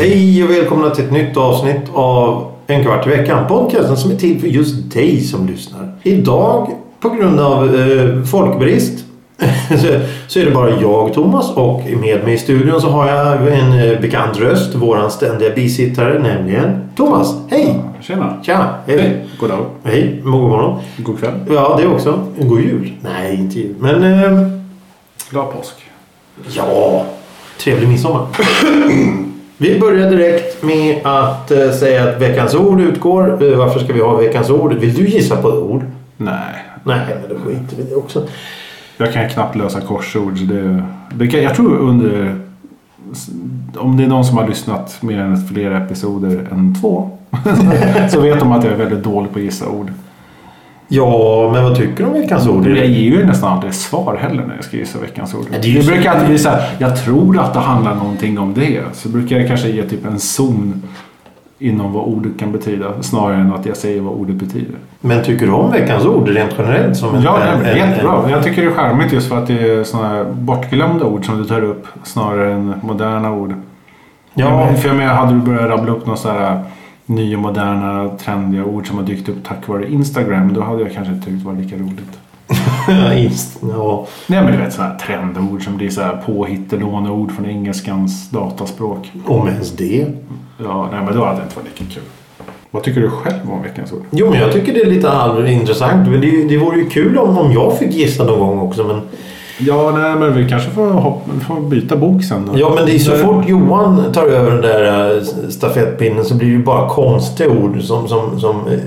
Hej och välkomna till ett nytt avsnitt av En kvart i veckan. Podcasten som är till för just dig som lyssnar. Idag på grund av eh, folkbrist så är det bara jag Thomas och med mig i studion så har jag en eh, bekant röst. Våran ständiga bisittare nämligen Thomas. Hej! Tjena! Tja! Hej! Hej! God dag. Hej! God morgon. God kväll. Ja, det också. God jul. Nej, inte jul. Men eh, Glad påsk. Ja, trevlig midsommar. Vi börjar direkt med att eh, säga att veckans ord utgår. Eh, varför ska vi ha veckans ord? Vill du gissa på ord? Nej. Nej, men då skiter vi i det också. Jag kan knappt lösa korsord. Det, det kan, jag tror under... Om det är någon som har lyssnat mer än flera episoder än två. så vet de att jag är väldigt dålig på att gissa ord. Ja, men vad tycker du om veckans ord? Jag ger ju nästan aldrig svar heller när jag ska gissa veckans ord. Det det brukar alltid bli så här. Jag tror att det handlar någonting om det. Så brukar jag kanske ge typ en zon inom vad ordet kan betyda. Snarare än att jag säger vad ordet betyder. Men tycker du om veckans ord rent generellt? Som en, Ja, en- en- jättebra. Men jag tycker det är charmigt just för att det är sådana här bortglömda ord som du tar upp snarare än moderna ord. Ja, För jag menar, hade du börjat rabbla upp några sådana nya, moderna, trendiga ord som har dykt upp tack vare Instagram då hade jag kanske tyckt det var lika roligt. ja. Nej men du vet sådana här trendord som blir så här påhittelåneord från engelskans dataspråk. Om ens det. Ja, nej men då hade det inte varit lika kul. Vad tycker du själv om veckans ord? Jo, men jag tycker det är lite allvarligt intressant. Men det, det vore ju kul om, om jag fick gissa någon gång också. Men, Ja, nej men vi kanske får, hoppa, får byta bok sen då. ja, men det är så fort Johan tar över den där eh, stafettpinnen så blir det ju bara konstiga ord som, som, som eh,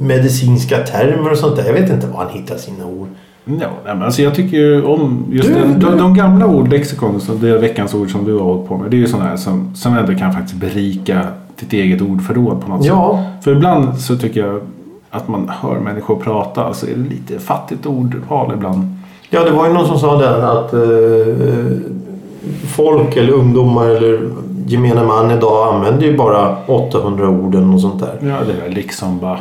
medicinska termer och sånt där. Jag vet inte var han hittar sina ord. Ja, nej, men alltså jag tycker ju om just Du- den, du- de, de gamla ordlexikon, så det är veckans ord som du har hållit på med. Det är ju sådana här som, som ändå kan faktiskt berika ditt eget ordförråd på något Ja. sätt. För ibland så tycker jag att man hör människor prata så är det lite fattigt ordval ibland. Ja, det var ju någon som sa det att eh, folk eller ungdomar eller gemene man idag använder ju bara 800 ord eller något sånt där. Ja, det är liksom bara...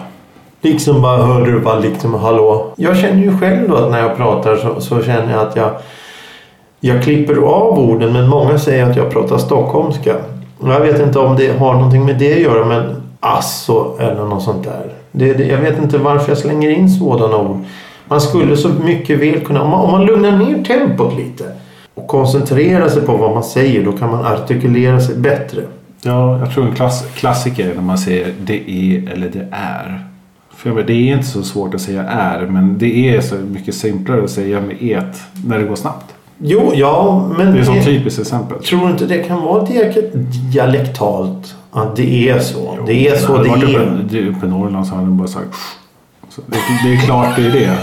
Liksom bara hörde du bara liksom hallå. Jag känner ju själv då att när jag pratar så, så känner jag att jag jag klipper av orden men många säger att jag pratar stockholmska. Jag vet inte om det har någonting med det att göra men asså eller något sånt där. Det, det, jag vet inte varför jag slänger in sådana ord. Man skulle så mycket väl kunna, om man, om man lugnar ner tempot lite och koncentrerar sig på vad man säger då kan man artikulera sig bättre. Ja, jag tror en klass, klassiker är när man säger det är eller det är. För jag menar, det är inte så svårt att säga är men det är så mycket simplare att säga med et när det går snabbt. Jo, ja men... Det är ett typiskt exempel. Tror du inte det kan vara dialektalt? Att det är så. det är så det är. Uppe, uppe i Norrland så hade de bara sagt så det, det är klart det är det.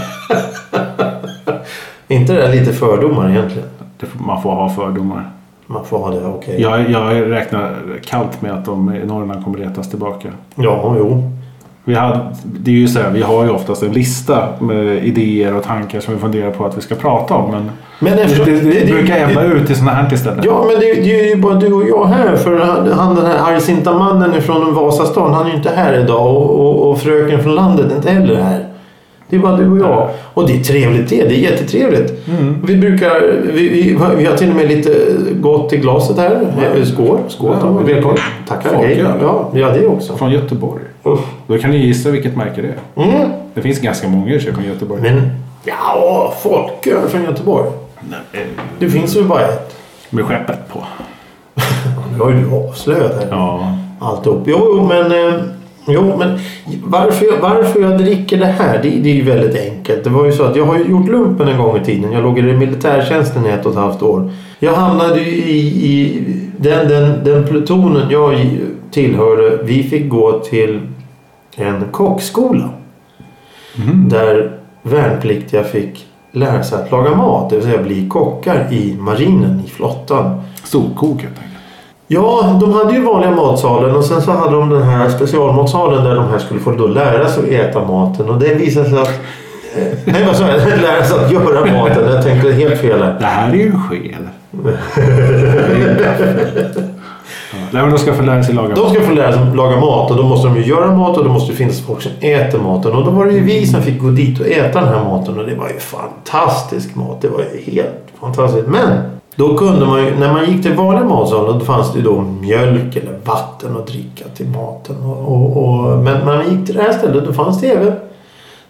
Inte det där lite fördomar egentligen? man får ha fördomar. Man får ha det, okej. Jag, jag räknar kallt med att de i Norrland kommer letas tillbaka. Ja, jo. Vi, hade, det är ju så här, vi har ju oftast en lista med idéer och tankar som vi funderar på att vi ska prata om. Men, Men eftersom- det, det, det- det- brukar ebba ut i sådana här istället. Ja, men det, är ju bara du och jag här. För han, den här argsinta mannen från Vasastan, han är ju inte här idag. Och, och, och fröken från landet är inte heller här. Det är bara du och jag. Och det är trevligt det. Det är jättetrevligt. Mm. Vi brukar... Vi, vi, vi har till och med lite gott i glaset här. Skål. Skål Ja, Tom. Välkommen. Tackar. Hej. Ja, ja, det också. Från Göteborg. Usch. Då kan ni gissa vilket märke det är. Mm. Det finns ganska många i från Göteborg. Men ja, folköl från Göteborg. Nej, eh, Det finns ju bara ett. Med skeppet på. Nu har ju du avslöjat. Ja. Alltihop. Jo, jo, men... eh, Jo, men varför jag, varför jag dricker det här, det, det är ju väldigt enkelt. Det var ju så att jag har gjort lumpen en gång i tiden. Jag låg i militärtjänsten i ett och ett halvt år. Jag hamnade i, i den, den, den plutonen jag tillhörde. Vi fick gå till en kockskola. Mhm. Där värnpliktiga fick lära sig att laga mat. Det vill säga bli kockar i marinen, i flottan. Storkok helt enkelt. Ja, de hade ju vanliga matsalen och sen så hade de den här specialmatsalen där de här skulle få då lära sig att äta maten. Och det visade sig att... eh, Nej, vad sa jag? Lära sig att göra maten. Jag tänkte helt fel här. Det här är ju en sked. Nej, men de ska få lära sig laga De ska få lära sig laga mat och då måste de ju göra mat och då måste det finnas folk som äter maten. Och då var det ju vi som fick gå dit och äta den här maten och det var ju fantastisk mat. Det var ju helt fantastiskt. Men då kunde man ju, när man gick till vanliga matsalen då fanns det ju då mjölk eller vatten att dricka till maten. Och, och, och, men när man gick till det här stället då fanns det även,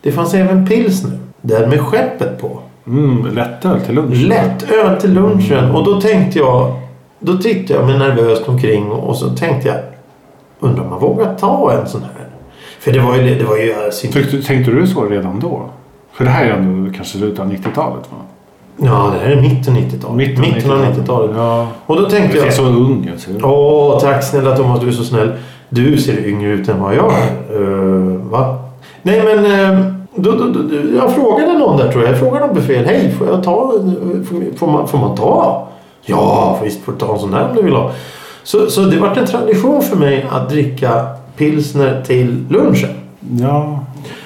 det fanns även pilsner. Där med skeppet på. Mm, lättöl till lunch. Lättöl till lunchen. Och då tänkte jag, då tittade jag mig nervöst omkring och så tänkte jag, undrar om man vågar ta en sån här? För det var ju, det var ju inte- Tyckte, tänkte du så redan då? För det här är ändå kanske slutet av 90-talet va? Ja, det här är mitten 90-talet. Mitten, av 90-talet. Ja. Och då tänkte Du ser jag... så ung ut. Åh, tack snälla Thomas, du är så snäll. Du ser yngre ut än vad jag är. Uh, va? Nej men, eh, då, då, då, jag frågade någon där tror jag. Jag frågade någon befäl. Hej, får jag ta? Får, man, får man ta? Ja, visst får du ta en sån där om du vill ha. Så, så det vart en tradition för mig att dricka pilsner till lunchen. Ja.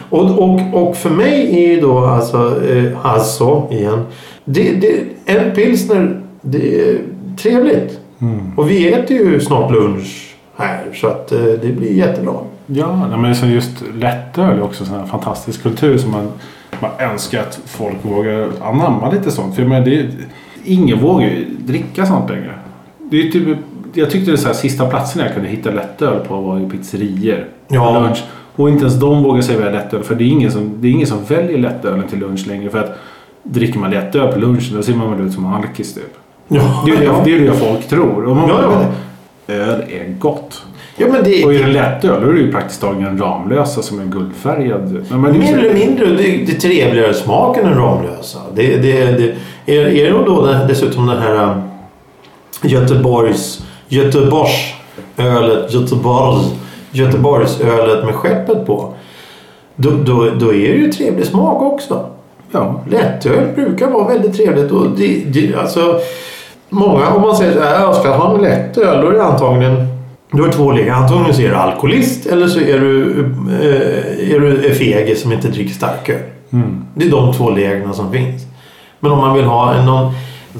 Och, och, och för mig är ju då alltså, eh, alltså igen. Det, det, en pilsner, det är trevligt. Mm. Och vi äter ju snart lunch här så att eh, det blir jättebra. Ja, men just lättöl är också en sån här fantastisk kultur som man, man önskar att folk vågar anamma lite sånt. För jag menar, det, är- ingen vågar ju dricka sånt längre. Det är typ, jag tyckte det så här, sista platserna jag kunde hitta lättöl på var ju pizzerior. Ja. Lunch. Och inte ens de vågar servera lättöl. För det är ingen som, det är ingen som väljer lättölen till lunch längre. För att dricker man lättöl på lunchen då ser man väl ut som en alkis typ. Ja, Det är det, det, är det folk tror. Och man Ja, bara, ja. Öl är gott. ja men det Och är det lättöl då är det ju praktiskt taget en Ramlösa som är guldfärgad. Men, så- eller mindre det, det är trevligare smak än Ramlösa. Det, det, det, är, är det då dessutom den här um, Göteborgs Göteborgsölet Göteborg Göteborgsölet med skeppet på. Då, då, då är det ju trevlig smak också. Ja. Lättöl brukar vara väldigt trevligt. Och det, det, alltså, många, om man säger här, jag ska ha en lättöl, då är det antagligen du har två läger. Antagligen så är du alkoholist eller så är du, eh, är du fege som inte dricker starköl. Mm. Det är de två lägren som finns. Men om man vill ha en, någon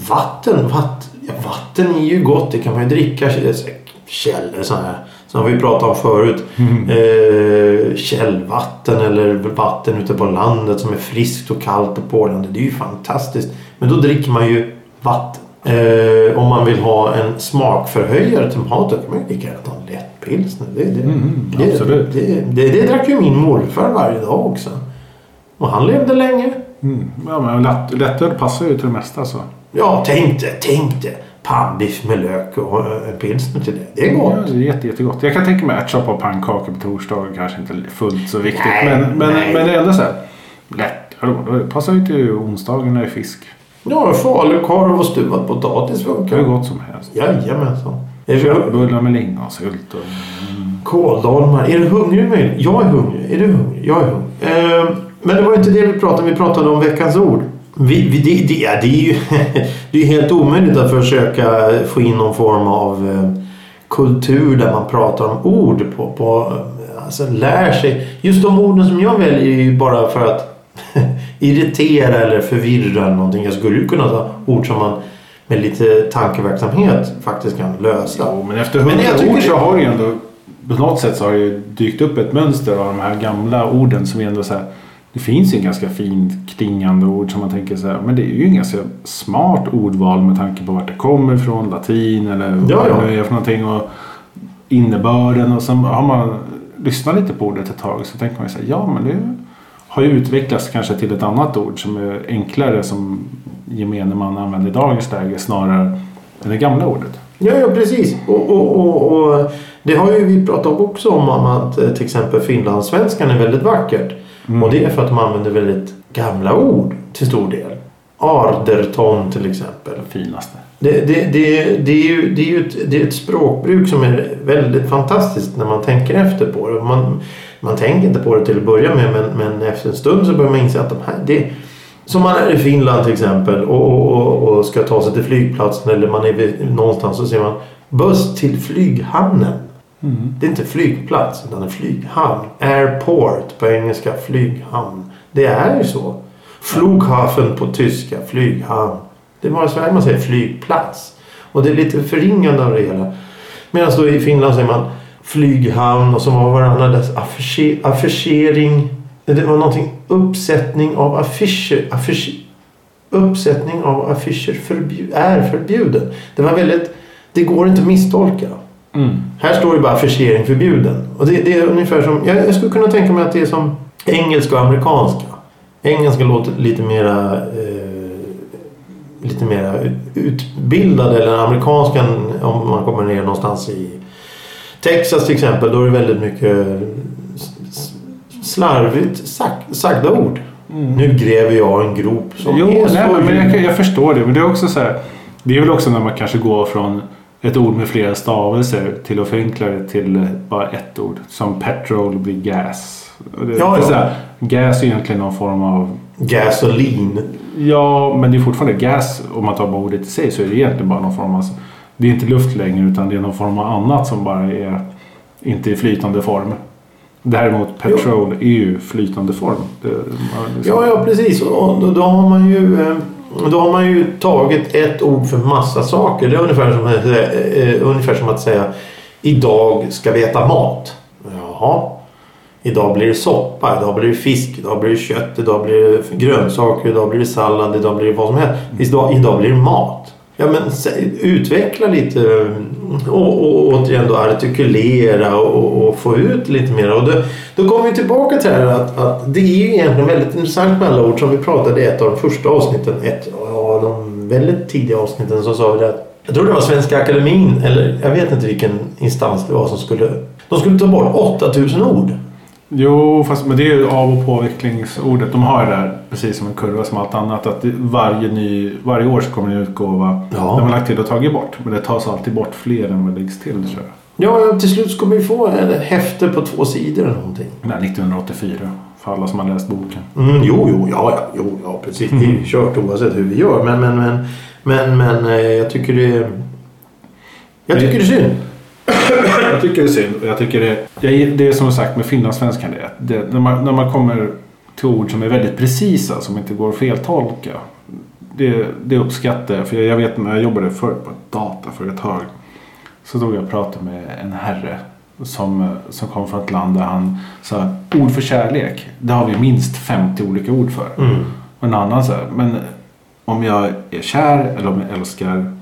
vatten. Vatt, ja, vatten är ju gott. Det kan man ju dricka. så- Källor så här. Som vi pratat om förut. Eh, källvatten eller vatten ute på landet som är friskt och kallt och porlande. Det är ju fantastiskt. Men då dricker man ju vatten. Eh, om man vill ha en smakförhöjare till maten kan man ju lika gärna ta en lättpilsner. Det, det, Mm, det, det, det, det drack ju min morfar varje dag också. Och han levde länge. Mm. Ja, men lätt, lättöl passar ju till det mesta så. Ja, tänk det, tänk det. Pannbiff med lök och eh, en pilsner till det. Det är Ja, gott. det är jätte, jättegott. Jag kan tänka mig ärtsoppa och pannkakor på torsdagar kanske inte fullt så viktigt. Nej, men, men, nej. men det är ändå så här. Lätt. Hallå, det passar ju till onsdagen när det är fisk. Ja, falukorv och stuvad potatis funkar. hur gott som helst. Jajamensan. Bullar med lingonsylt och... kåldolmar? Är du hungrig? Jag är hungrig. Är du hungrig? Jag är hungrig. Eh, men det var inte det vi pratade om. Vi pratade om veckans ord. Vi, vi, det, det, det är ju det är helt omöjligt att försöka få in någon form av eh, kultur där man pratar om ord på, på alltså lär sig. Just de orden som jag väljer är ju bara för att irritera eller förvirra eller någonting. Jag skulle ju kunna ta ord som man med lite tankeverksamhet faktiskt kan lösa. Jo, men efter hundra år så har det ju ändå... På något sätt så har det dykt upp ett mönster av de här gamla orden som är ändå så här... Det finns ju en ganska fint klingande ord som man tänker så här, men det är ju en ganska smart ordval med tanke på vart det kommer ifrån, latin eller Ja, vad ja. det är för någonting och innebörden och sen har man lyssnat lite på ordet ett tag så tänker man ju så här, ja men det har ju utvecklats kanske till ett annat ord som är enklare som gemene man använder i dagens läge snarare än det gamla ordet. Ja, ja precis. Och, och, och, och det har ju vi pratat också om att eh, till exempel finlandssvenskan är väldigt vackert. Och det är för att de använder väldigt gamla ord till stor del. Arderton till exempel. Det finaste. Det, det, det, det är ju, det är ju ett, det är ett språkbruk som är väldigt fantastiskt när man tänker efter på det. Man, man tänker inte på det till att börja med men, men efter en stund så börjar man inse att de här... Det, som man är i Finland till exempel och, och, och, ska ta sig till flygplatsen eller man är någonstans så ser man buss till flyghamnen. Mm. Det är inte flygplats utan en flyghamn. Airport på engelska, flyghamn. Det är ju så. Flughafen på tyska, flyghamn. Det är bara i Sverige man säger flygplats. Och det är lite förringande av det hela. Medan då i Finland säger man flyghamn och så var varandra dess affiche, affischering. Det var någonting uppsättning av affischer. Affisch, uppsättning av affischer förbjud, är förbjuden. Det var väldigt... Det går inte att misstolka. Mm. Här står det bara affischering förbjuden. Och det, det är ungefär som... Jag, skulle kunna tänka mig att det är som engelska och amerikanska. Engelska låter lite mera... Eh, lite mera utbildad eller amerikanskan om man kommer ner någonstans i Texas till exempel. Då är det väldigt mycket slarvigt sag, sagda ord. Nu gräver jag en grop som Jo, är nej, så men djup. jag, jag förstår det. Men det är också så här. Det är väl också när man kanske går från ett ord med flera stavelser till att förenkla det till bara ett ord. Som petrol blir gas. Det, Ja, det är här, gas är egentligen någon form av... Gasolin. Ja, men det är fortfarande gas. Om man tar bara ordet i sig så är det egentligen bara någon form av... Det är inte luft längre utan det är någon form av annat som bara är inte i flytande form. Däremot petrol är ju flytande form. Det, liksom- Ja, ja precis. Och då, då, har man ju, eh, då har man ju tagit ett ord för massa saker. Det är ungefär som, att säga- eh, ungefär som att säga idag ska vi äta mat. Jaha. Idag blir det soppa, idag blir det fisk, idag blir det kött, idag blir det grönsaker, idag blir det sallad, idag blir det vad som helst. Idag, idag blir det mat. Ja men utveckla lite och, och återigen då artikulera och, och få ut lite mer. Och då, då kommer vi tillbaka till det här att, att det är ju egentligen väldigt intressant med alla ord som vi pratade i ett av de första avsnitten. Ett av de väldigt tidiga avsnitten så sa vi det att jag tror det var Svenska Akademin eller jag vet inte vilken instans det var som skulle de skulle ta bort 8000 ord. Jo, fast men det är ju av och påvecklingsordet. De har ju det där precis som en kurva som allt annat. Att varje, ny, varje år så kommer det en utgåva. Ja. De har lagt till och tagit bort. Men det tas alltid bort fler än vad det läggs till tror jag. Ja, till slut ska vi få en häfte på två sidor eller någonting. Nej, 1984. För alla som har läst boken. Mm, jo, jo, ja, ja, jo, ja, precis. Det är ju kört oavsett hur vi gör. Men, men, men, men, men eh, jag tycker det... Jag tycker det är synd. Jag tycker det är synd. Jag tycker det, jag, det är som sagt med finlandssvenskan. Det, det, när, man, när man kommer till ord som är väldigt precisa. Som inte går att feltolka. Det, det uppskattar jag. För jag, jag vet när jag jobbade förr på ett data för ett tag. Så stod jag och pratade med en herre. Som, som kom från ett land där han sa ord för kärlek. Det har vi minst 50 olika ord för. Mm. Och en annan här, men om jag är kär eller om jag älskar,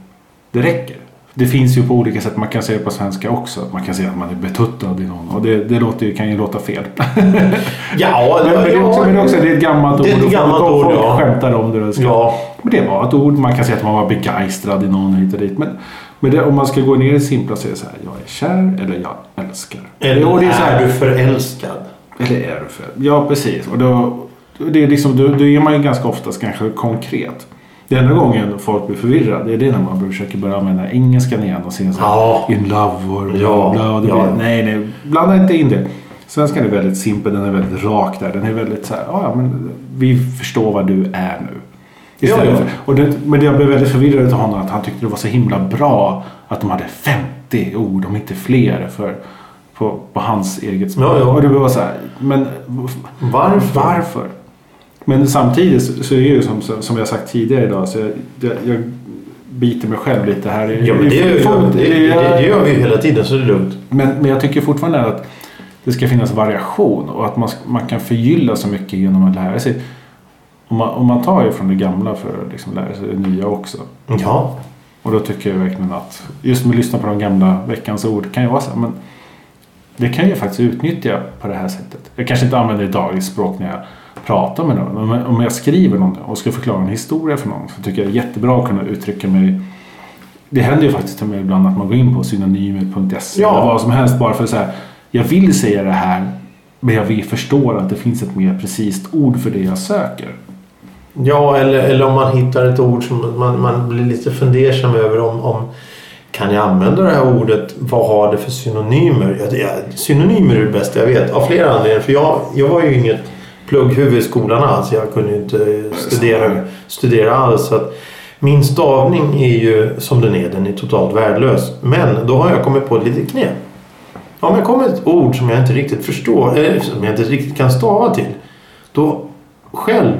det räcker. Det finns ju på olika sätt, man kan säga på svenska också. Man kan säga att man är betuttad i någon och det, det låter, ju- kan ju låta fel. Ja, men, men, det är också, men det också det är ett gammalt Det är ord ett gammalt folk, ord, folk ja. skämtar om det. Ska, Ja, Men det var ett ord, man kan säga att man var begeistrad i någon hit och dit. Men, men det, om man ska gå ner i simpla så är det så här, jag är kär eller jag älskar. eller Och det är så här, är du förälskad? eller är du för? Ja, precis. Och då, det är liksom, då, då är man ju ganska oftast kanske konkret. Den enda gången folk blir förvirrade det är när man försöker börja använda engelskan igen och säga så Ja. in love bla Ja, bla. Och det ja. nej, nej, blanda inte in det. Svenskan är väldigt simpel, den är väldigt rak där. Den är väldigt så här, "Ja, ja, men vi förstår vad du är nu. Istället Ja, ja. För, och det, men jag blev väldigt förvirrad av honom att han tyckte det var så himla bra att de hade 50 ord, om inte fler, för, på, på hans eget språk. Ja, ja. Och det var så här, men Varför? varför? Men samtidigt så är det ju som, som jag sagt tidigare idag så jag, jag, jag biter mig själv lite här. Ja, men det, gör, i- det, det, det, gör vi ju hela tiden så det är lugnt. men, men jag tycker fortfarande att det ska finnas variation och att man, man kan förgylla så mycket genom att lära sig. Om man, om man tar ju från det gamla för att liksom lära sig det nya också. Ja. Och då tycker jag verkligen att just med att lyssna på de gamla veckans ord kan ju vara så här, men det kan jag faktiskt utnyttja på det här sättet. Jag kanske inte använder det i dagligt språk när jag pratar med någon. Om jag skriver någon och ska förklara en historia för någon så tycker jag det är jättebra att kunna uttrycka mig. Det händer ju faktiskt till mig ibland att man går in på synonymer.se Ja. eller vad som helst bara för att säga jag vill säga det här men jag vill förstå att det finns ett mer precis ord för det jag söker. Ja, eller, eller om man hittar ett ord som man, man blir lite fundersam över om, om kan jag använda det här ordet? Vad har det för synonymer? Ja, det är, synonymer är det bästa jag vet av flera anledningar. För jag, jag var ju inget plugghuvud i skolan alls. Jag kunde ju inte studera, studera alls. Så att min stavning är ju som den är. Den är totalt värdelös. Men då har jag kommit på ett litet knep. Om jag kommer ett ord som jag inte riktigt förstår, eller som jag inte riktigt kan stava till. Då själv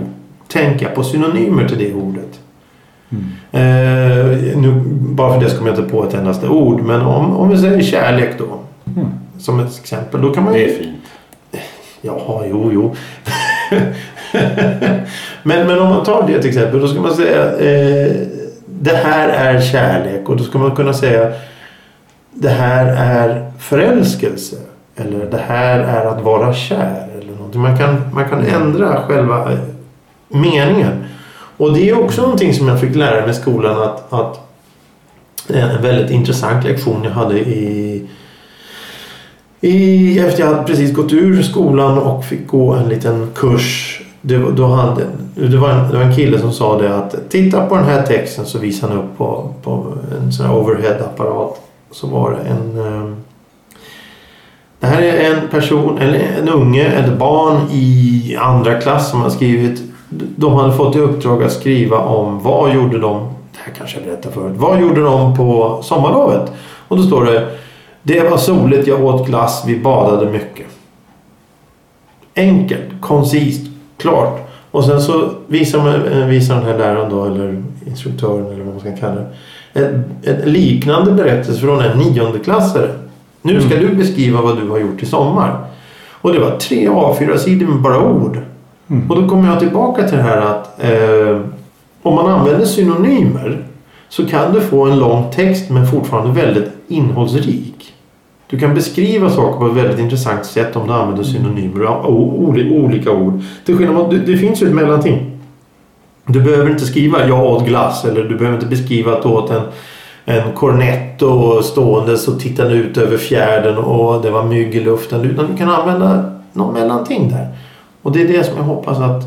tänka på synonymer till det ordet. Eh, nu, bara för det så kommer jag inte på ett endaste ord. Men om, om vi säger kärlek då. Mm. Som ett exempel. Då kan man ju... Det är fint. Jaha, jo, jo. men, men om man tar det till exempel. Då ska man säga eh, det här är kärlek. Och då ska man kunna säga det här är förälskelse. Eller det här är att vara kär. Eller någonting. Man, kan, man kan ändra själva eh, meningen. Och det är också någonting som jag fick lära mig i skolan. Att, att en väldigt intressant lektion jag hade i i, efter jag hade precis gått ur skolan och fick gå en liten kurs. Det, var- då hade, det, var en, det var en kille som sa det att titta på den här texten så visade han upp på, på en sån här overhead-apparat. Så var det en... Ehm, det här är en person, eller en unge, ett barn i andra klass som har skrivit. De hade fått i uppdrag att skriva om vad gjorde de, det här kanske jag berättade förut, vad gjorde de på sommarlovet? Och då står det det var soligt, jag åt glass, vi badade mycket. Enkelt, koncist, klart. Och sen så visar, eh, visar den här läraren då, eller instruktören eller vad man ska kalla det. En, liknande berättelse från en niondeklassare. Nu ska du beskriva vad du har gjort i sommar. Och det var tre A4-sidor med bara ord. Mm. Och då kommer jag tillbaka till det här att eh, om man använder synonymer så kan du få en lång text men fortfarande väldigt innehållsrik. Du kan beskriva saker på ett väldigt intressant sätt om du använder synonymer och olika ord. Till skillnad mot, det, finns ju ett mellanting. Du behöver inte skriva jag åt glass eller du behöver inte beskriva att du åt en, en cornetto ståendes och tittade ut över fjärden och det var mygg i luften. Utan du kan använda någon mellanting där. Och det är det som jag hoppas att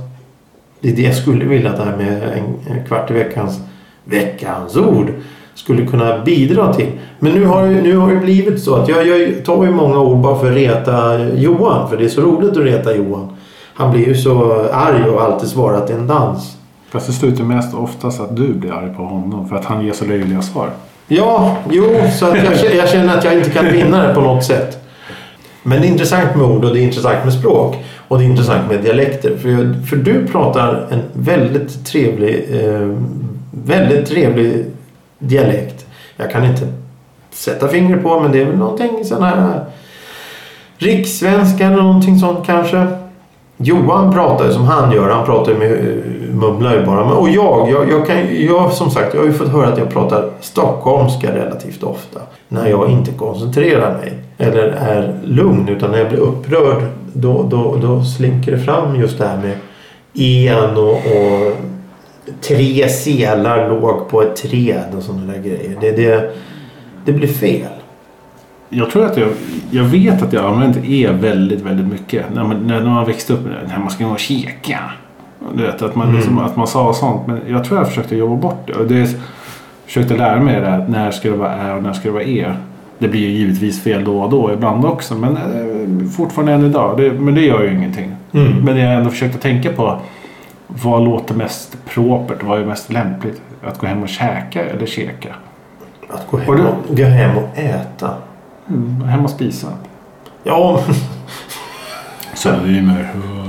det är det jag skulle vilja att det här med en, en kvart i veckans veckans ord skulle kunna bidra till. Men nu har, nu har det blivit så att jag, jag tar ju många ord bara för att reta Johan. För det är så roligt att reta Johan. Han blir ju så arg och alltid svarar att det är en dans. Fast det slutar mest oftast att du blir arg på honom för att han ger så löjliga svar. Ja, jo, så att jag, känner- jag känner att jag inte kan vinna det på något sätt. Men det är intressant med ord och det är intressant med språk. Och det är intressant med dialekter. För, jag, för du pratar en väldigt trevlig, eh, väldigt trevlig dialekt. Jag kan inte sätta fingret på men det är väl någonting sån här rikssvenska eller någonting sånt kanske. Johan pratar ju som han gör. Han pratar ju med eh, mumlar ju bara. Och jag, jag, jag, kan, jag som sagt, jag har ju fått höra att jag pratar stockholmska relativt ofta. När jag inte koncentrerar mig. Eller är lugn. Utan när jag blir upprörd. Då, då, då slinker det fram just det här med en och, och tre selar låg på ett träd och sådana där grejer. Det, det, det blir fel. Jag tror att jag, jag vet att jag använt e väldigt, väldigt mycket. När man, när man växte upp, när man ska gå och kika. Du vet, att man, liksom, att man sa sånt. Men jag tror jag försökte jobba bort det. Och det försökte lära mig det när ska det vara ä och när ska det vara e. Det blir ju givetvis fel då och då ibland också. Men eh, fortfarande än idag. Det, men det gör ju ingenting. Mm. Men jag har ändå försökt att tänka på vad låter mest propert? Vad är mest lämpligt? Att gå hem och käka eller käka? Att gå hem och, gå hem och äta. Mm, hem och spisa. Ja, Söder.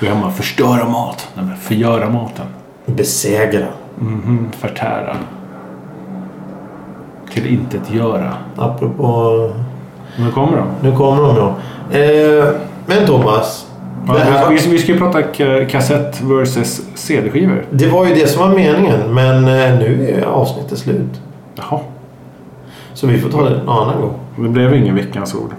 Gå hem och förstöra mat. Nej, men förgöra maten. besegra. Mhm, förtära. Till intet göra. Apropå... Nu kommer de. Nu kommer de ja. Eh, men Thomas. Ja, här, vi, vi ska ju prata ka- kassett versus CD-skivor. det var ju det som var meningen. Men eh, nu är avsnittet slut. Jaha. Så vi får ta det en annan gång. Det blev ingen veckans ord.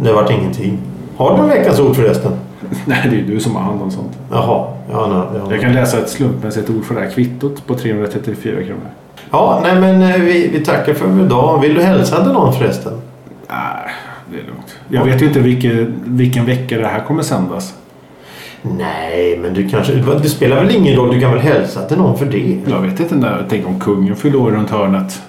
Det vart ingenting. Har du en veckans ord förresten? Nej, det är du som har hand om sånt. Jaha. Ja, nej, ja. Jag kan läsa ett slumpmässigt ord för det här kvittot på 334 kronor. ja nej men eh, vi, vi tackar för idag. Vill du hälsa till någon förresten? Nej, det är lugnt. Jag vet ju inte vilken, vilken vecka det här kommer sändas. Nej, men du kanske... Det spelar väl ingen roll. Du kan väl hälsa till någon för det? Jag vet inte när. Tänk om kungen fyller år runt hörnet.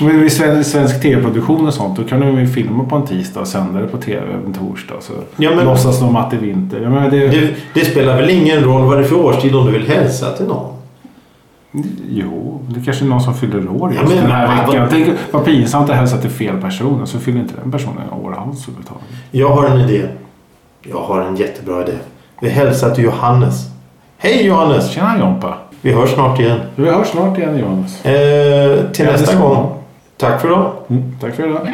Men vid svensk, svensk tv-produktion och sånt då kan de ju filma på en tisdag och sända det på tv en torsdag. Så Ja, men- låtsas de att det är vinter. Jag menar, det, Det, det spelar väl ingen roll vad det är för årstid om du vill hälsa till någon? Jo, det kanske är någon som fyller år just Ja, men- den här vad- veckan. Tänk vad pinsamt att hälsa till fel person och så fyller inte den personen år alls överhuvudtaget. Jag har en idé. Jag har en jättebra idé. Vi hälsar till Johannes. Hej Johannes! Tjena Jompa! Vi hörs snart igen. Vi hörs snart igen Johannes. Eh, till Ja, nästa gång. Tack för idag. Mm, tack för idag.